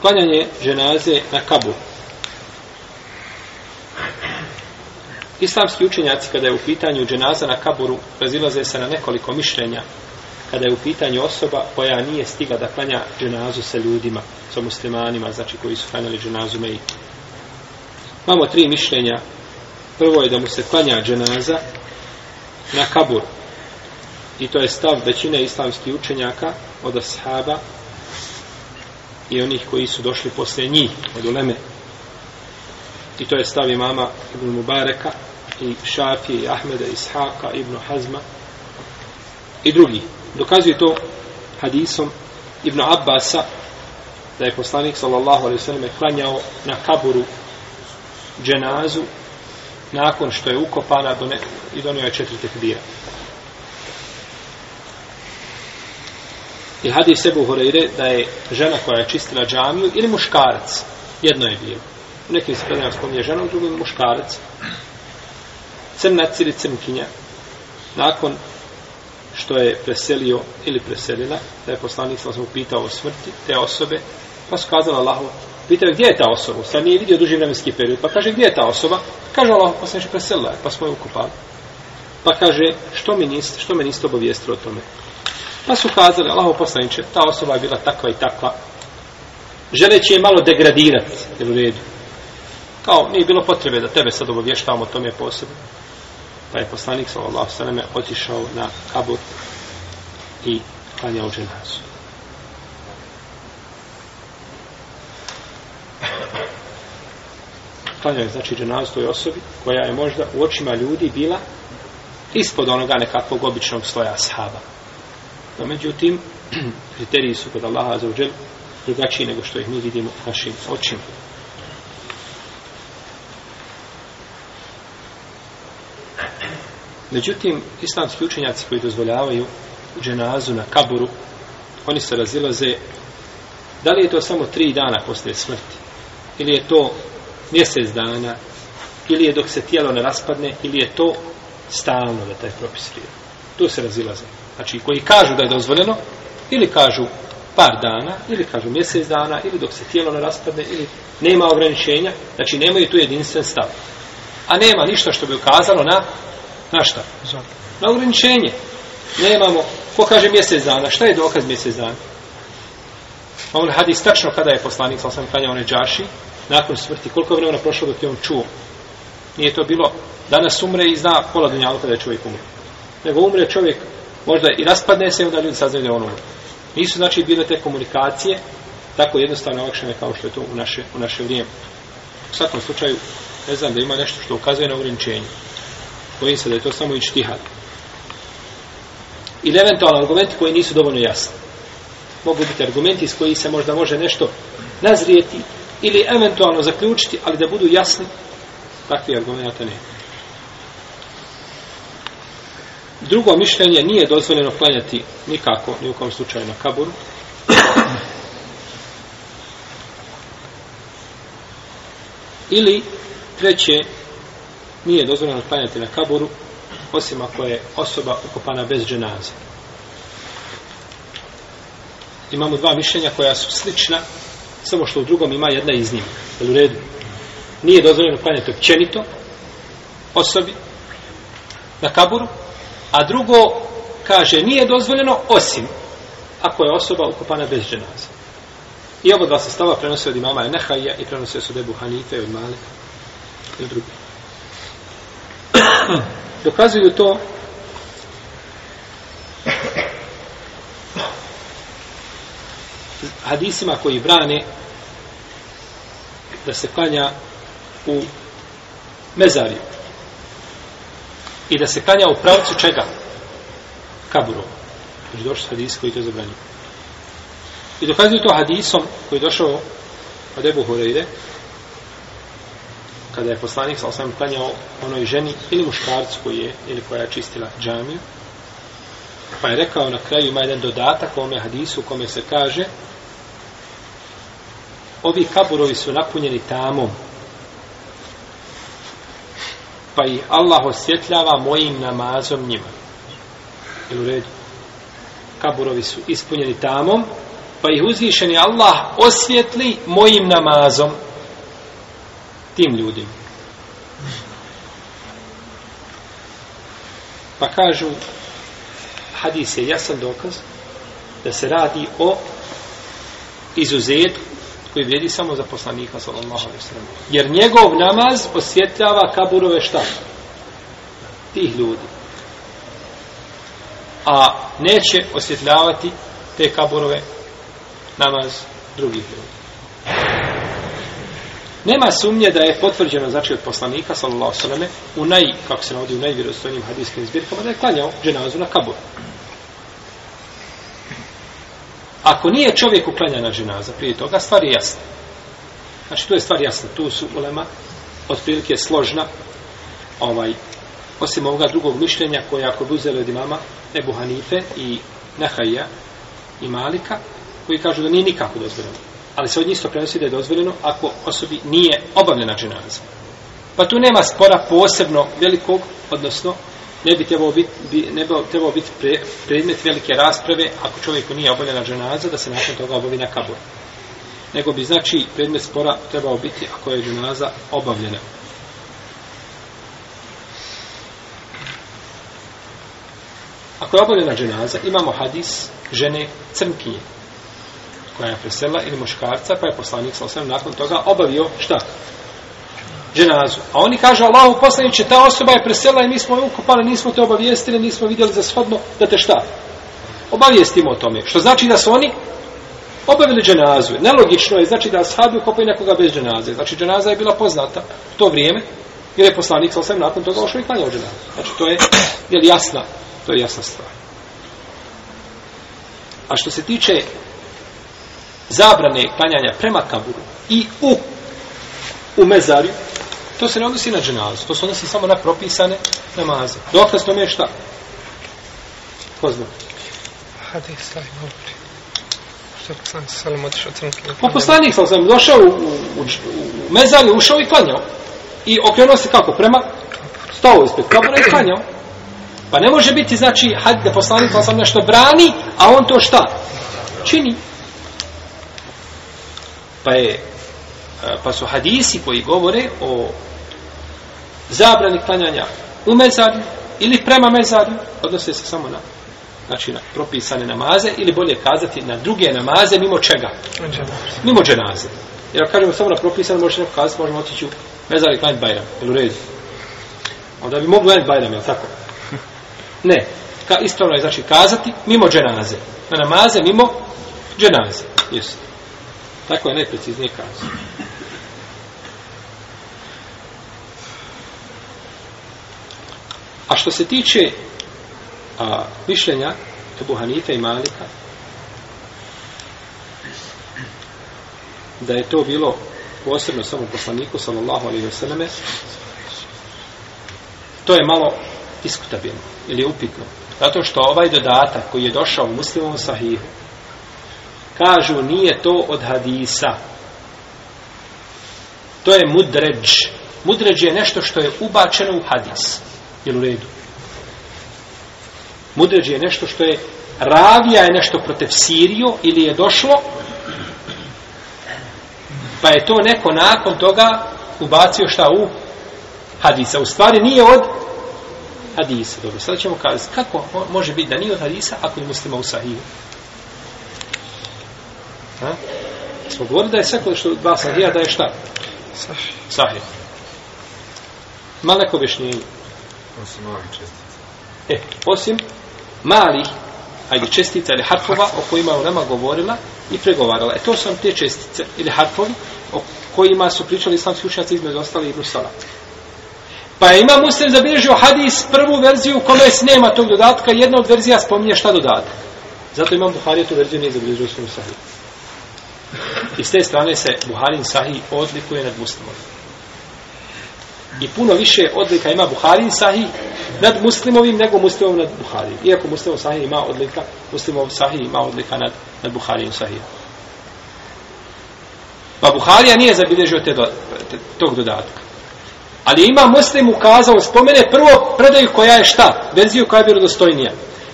klanjanje ženaze na kabu. Islamski učenjaci kada je u pitanju dženaza na kaburu razilaze se na nekoliko mišljenja kada je u pitanju osoba koja nije stigla da klanja dženazu sa ljudima, sa muslimanima, znači koji su klanjali dženazu meji. Imamo tri mišljenja. Prvo je da mu se klanja dženaza na kaburu. I to je stav većine islamskih učenjaka od ashaba i onih koji su došli posle njih od uleme. I to je stav imama Ibn Mubareka i Šafije i Ahmeda Ishaqa Ibn Hazma i drugi. Dokazuje to hadisom Ibn Abbasa da je poslanik sallallahu alaihi sallam klanjao na kaburu dženazu nakon što je ukopana do ne, i donio je četiri tekbira. I hadis Ebu Horeire da je žena koja je čistila džamiju ili muškarac. Jedno je bilo. U nekim se predajama spominje žena, u drugom muškarac. Crnac ili crnkinja. Nakon što je preselio ili preselila, da je poslanik sam upitao o smrti te osobe, pa su kazala Allahu, pitao gdje je ta osoba, sad nije vidio duži vremenski period, pa kaže gdje je ta osoba, kaže Allah, pa sam preselila, pa smo je ukupali. Pa kaže, što me niste, što me niste obavijestili o tome? Pa su kazali, Allaho poslaniče, ta osoba je bila takva i takva. Želeći je malo degradirati, jer u redu. Kao, nije bilo potrebe da tebe sad obovještavamo o tome posebno. Pa je poslanik, sallallahu sallam, otišao na kabut i klanjao ženazu. Klanjao je, znači, ženazu toj osobi, koja je možda u očima ljudi bila ispod onoga nekakvog običnog sloja sahaba. Pa međutim, kriteriji su kod Allaha za uđel drugačiji nego što ih mi vidimo našim očima. Međutim, islamski učenjaci koji dozvoljavaju dženazu na kaburu, oni se razilaze da li je to samo tri dana posle smrti, ili je to mjesec dana, ili je dok se tijelo ne raspadne, ili je to stalno da taj propis prije tu se razilaze. Znači, koji kažu da je dozvoljeno, ili kažu par dana, ili kažu mjesec dana, ili dok se tijelo ne raspadne, ili nema ograničenja, znači nemaju tu jedinstven stav. A nema ništa što bi ukazalo na, na šta? Na ograničenje. Nemamo, ko kaže mjesec dana, šta je dokaz mjesec dana? A pa on hadis tačno kada je poslanik, sam sam kanjao one džaši, nakon smrti, koliko je vremena prošlo dok je on čuo. Nije to bilo, danas umre i zna pola dunja, kada je čovjek umre nego umre čovjek, možda i raspadne se, onda ljudi saznaju da on umre. Nisu znači bile te komunikacije tako jednostavno olakšane kao što je to u naše, u naše vrijeme. U svakom slučaju, ne znam da ima nešto što ukazuje na ograničenje. Bojim se da je to samo ištihad. Ili eventualno argumenti koji nisu dovoljno jasni. Mogu biti argumenti iz koji se možda može nešto nazrijeti ili eventualno zaključiti, ali da budu jasni, takvi argumenti ne. Drugo mišljenje, nije dozvoljeno klanjati nikako, ni u kom slučaju na kaburu. Ili, treće, nije dozvoljeno klanjati na kaburu, osim ako je osoba ukopana bez dženaze. Imamo dva mišljenja koja su slična, samo što u drugom ima jedna iz njih. Jel u redu? Nije dozvoljeno klanjati općenito osobi na kaburu, A drugo, kaže, nije dozvoljeno osim ako je osoba ukopana bez dženaze. I oba dva se stava prenose od imama Enehaija i prenose su debu Hanife od Malika i od drugih. Dokazuju to hadisima koji brane da se klanja u mezariju i da se klanja u pravcu čega? Kaburova. Znači došli s hadis koji to zabranio. I dokazuju to hadisom koji je došao od Ebu Horeire, kada je poslanik sa osam klanjao onoj ženi ili muškarcu koji je, ili koja je čistila džamiju, pa je rekao na kraju ima jedan dodatak u ome hadisu kome se kaže ovi kaburovi su napunjeni tamom pa ih Allah osvjetljava mojim namazom njima. Je u redu? Kaburovi su ispunjeni tamom, pa ih uzvišeni Allah osvjetli mojim namazom tim ljudima. Pa kažu, hadis je jasan dokaz da se radi o izuzetku koji vrijedi samo za poslanika sallallahu alejhi ve sellem. Jer njegov namaz osvjetljava kaburove šta? Tih ljudi. A neće osvjetljavati te kaburove namaz drugih ljudi. Nema sumnje da je potvrđeno znači od poslanika sallallahu alejhi ve selleme u naj kako se navodi u najvjerodostojnijim hadiskim zbirkama da je klanjao dženazu na kaburu. Ako nije čovjek uklanjana ženaza prije toga, stvar je jasna. Znači, tu je stvar jasna. Tu su ulema, otprilike je složna. Ovaj, osim ovoga drugog mišljenja koje ako bi uzeli od imama Ebu Hanife i Nehaija i Malika, koji kažu da nije nikako dozvoljeno. Ali se od njih isto prenosi da je dozvoljeno ako osobi nije obavljena ženaza. Pa tu nema spora posebno velikog, odnosno ne bi trebao biti, ne bi trebao biti pre, predmet velike rasprave ako čovjeku nije obavljena dženaza da se nakon toga obavi na kabur. Nego bi znači predmet spora trebao biti ako je dženaza obavljena. Ako je obavljena dženaza, imamo hadis žene crnkije koja je presela ili muškarca, pa je poslanik sa osvijem nakon toga obavio šta? dženazu. A oni kažu, Allahu poslaniče, ta osoba je presela i mi smo ukupali, nismo te obavijestili, nismo vidjeli za shodno da te šta. Obavijestimo o tome. Što znači da su oni obavili dženazu. Nelogično je, znači da ashabi ukopaju nekoga bez dženaze. Znači dženaza je bila poznata u to vrijeme, jer je poslanik sa osvijem nakon toga ošao i klanjao dženazu. Znači to je, je jasna, to je jasna stvar. A što se tiče zabrane klanjanja prema kaburu i u u mezarju, To se ne odnosi na dženazu, to se odnosi samo na propisane namaze. Dokaz tome je šta? Ko zna? Hadis, taj govori. Po poslanik sam pa sam došao u, u, u, u mezanju, ušao i klanjao. I okrenuo se kako? Prema stovu ispred kabora i klanjao. Pa ne može biti, znači, hajde da poslanik sam sam nešto brani, a on to šta? Čini. Pa je E, pa su hadisi koji govore o zabrani klanjanja u mezarju ili prema mezarju, odnose se samo na znači na propisane namaze ili bolje kazati na druge namaze mimo čega? Mimo dženaze. Jer ako kažemo samo na propisane, možeš neko kazati, možemo otići u mezar i klanjati bajram, ili u redu. Onda bi mogli klanjati bajram, jel tako? Ne. Ka, ispravno je znači kazati mimo dženaze. Na namaze mimo dženaze. Jesi. Tako je najpreciznije kazati. A što se tiče a, mišljenja Ebu Hanife i Malika, da je to bilo posebno samo poslaniku, sallallahu alaihi vseleme, to je malo diskutabilno ili upitno. Zato što ovaj dodatak koji je došao u muslimom sahihu, kažu nije to od hadisa. To je mudređ. Mudređ je nešto što je ubačeno u hadisu jel u redu? Mudređi je nešto što je ravija je nešto protiv Sirio ili je došlo pa je to neko nakon toga ubacio šta u hadisa. U stvari nije od hadisa. Dobro, sad ćemo kazati kako može biti da nije od hadisa ako je muslima u sahiju. Ha? Smo govorili da je sve što dva sahija da je šta? Sahija. Ma neko objašnjenje. Osim malih čestica. E, osim malih, ajde čestica ili harfova, o kojima je Ulema govorila i pregovarala. E, to su te čestice ili harfovi o kojima su pričali islamski učenjaci između ostali Ibn Salat. Pa ima muslim zabilježio hadis prvu verziju u kome se nema tog dodatka, jedna od verzija spominje šta dodatak. Zato imam Buhari tu verziju nije zabilježio svojom sahiju. I s te strane se Buharin sahij odlikuje nad muslimom i puno više odlika ima Buharin sahih nad muslimovim nego muslimom nad Buharin. Iako muslimov sahih ima odlika, muslimov sahih ima odlika nad, nad Buharin sahih. Pa Buharija nije zabilježio te, do, te tog dodatka. Ali ima muslim ukazao, spomene prvo predaju koja je šta, verziju koja je vjerodostojnija.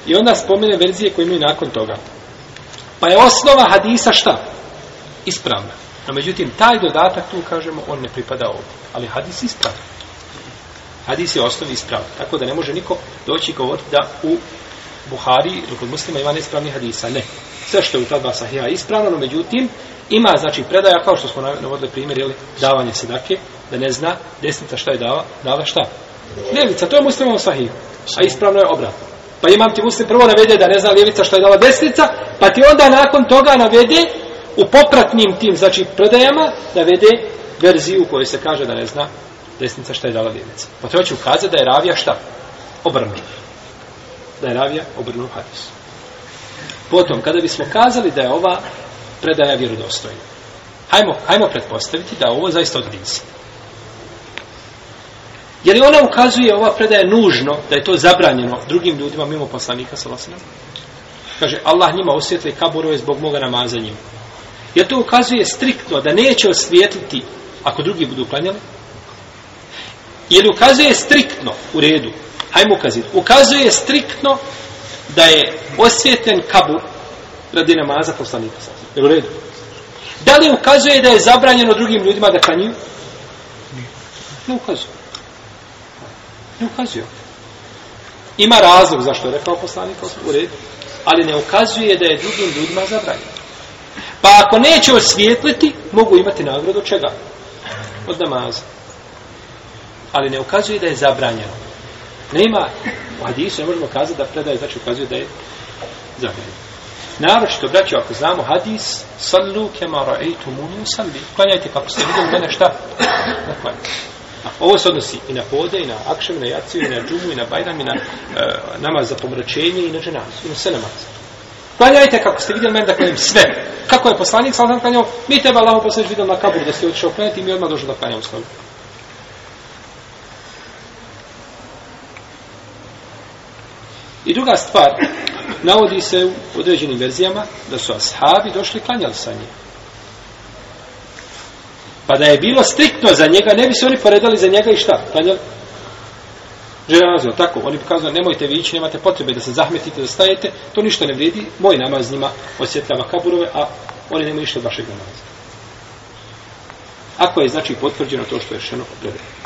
I onda spomene verzije koje imaju nakon toga. Pa je osnova hadisa šta? Ispravna. A međutim, taj dodatak tu, kažemo, on ne pripada ovdje. Ali hadis ispravna. Hadis je osnovni ispravan. Tako da ne može niko doći i govoriti da u Buhari, kod muslima, ima neispravni hadisa. Ne. Sve što je u ta dva sahija ispravano, međutim, ima, znači, predaja, kao što smo navodili primjer, jeli, davanje sedake, da ne zna desnica šta je dava, dava šta. Ljevica, to je muslimovo sahiju. A ispravno je obratno. Pa imam ti muslim prvo navede da ne zna ljevica šta je dala desnica, pa ti onda nakon toga navede u popratnim tim, znači, predajama, navede verziju u kojoj se kaže da ne zna desnica šta je dala ljevica. Pa to će ukazati da je ravija šta? Obrnu. Da je ravija obrnu hadis. Potom, kada bismo kazali da je ova predaja vjerodostojna, hajmo, hajmo pretpostaviti da ovo zaista od hadisa. Jer ona ukazuje ova predaja nužno da je to zabranjeno drugim ljudima mimo poslanika sa Kaže, Allah njima osvjetli kaburove zbog moga namaza njima. Jer to ukazuje striktno da neće osvjetliti ako drugi budu klanjali, Jer ukazuje striktno, u redu, hajmo ukazit, ukazuje striktno da je osvjeten kabur radi namaza poslanika sasvim. Jer u redu. Da li ukazuje da je zabranjeno drugim ljudima da klanjuju? Ne ukazuje. Ne ukazuje. Ima razlog zašto je rekao poslanik, u redu, ali ne ukazuje da je drugim ljudima zabranjeno. Pa ako neće osvjetliti, mogu imati nagradu čega? Od namaza ali ne ukazuje da je zabranjeno. Nema u hadisu, ne možemo kazati da predaje, znači ukazuje da je zabranjeno. Naročito, braćo, ako znamo hadis, sallu kema ra'eitu muni u salli. Klanjajte kako ste vidjeli mene šta. Dakle. A ovo se odnosi i na pode, i na akšem, i na jaciju, i na džumu, i na bajram, i na e, namaz za pomračenje, i na dženaz, i na sve namaz. Klanjajte kako ste vidjeli mene da klanjam sve. Kako je poslanik, sallam klanjao, mi teba Allaho poslanič vidjeli na kaburu da ste otišao klanjati i mi odmah došli da klanjamo skoro. I druga stvar, navodi se u određenim verzijama da su ashabi došli klanjali sa njim. Pa da je bilo striktno za njega, ne bi se oni poredali za njega i šta? Klanjali? Žena nazva, tako, oni bi kazali, nemojte vi ići, nemate potrebe da se zahmetite, da stajete, to ništa ne vrijedi, moj namaz njima osjetljava kaburove, a oni nemaju ništa od vašeg namaza. Ako je, znači, potvrđeno to što je rešeno, prevedeno.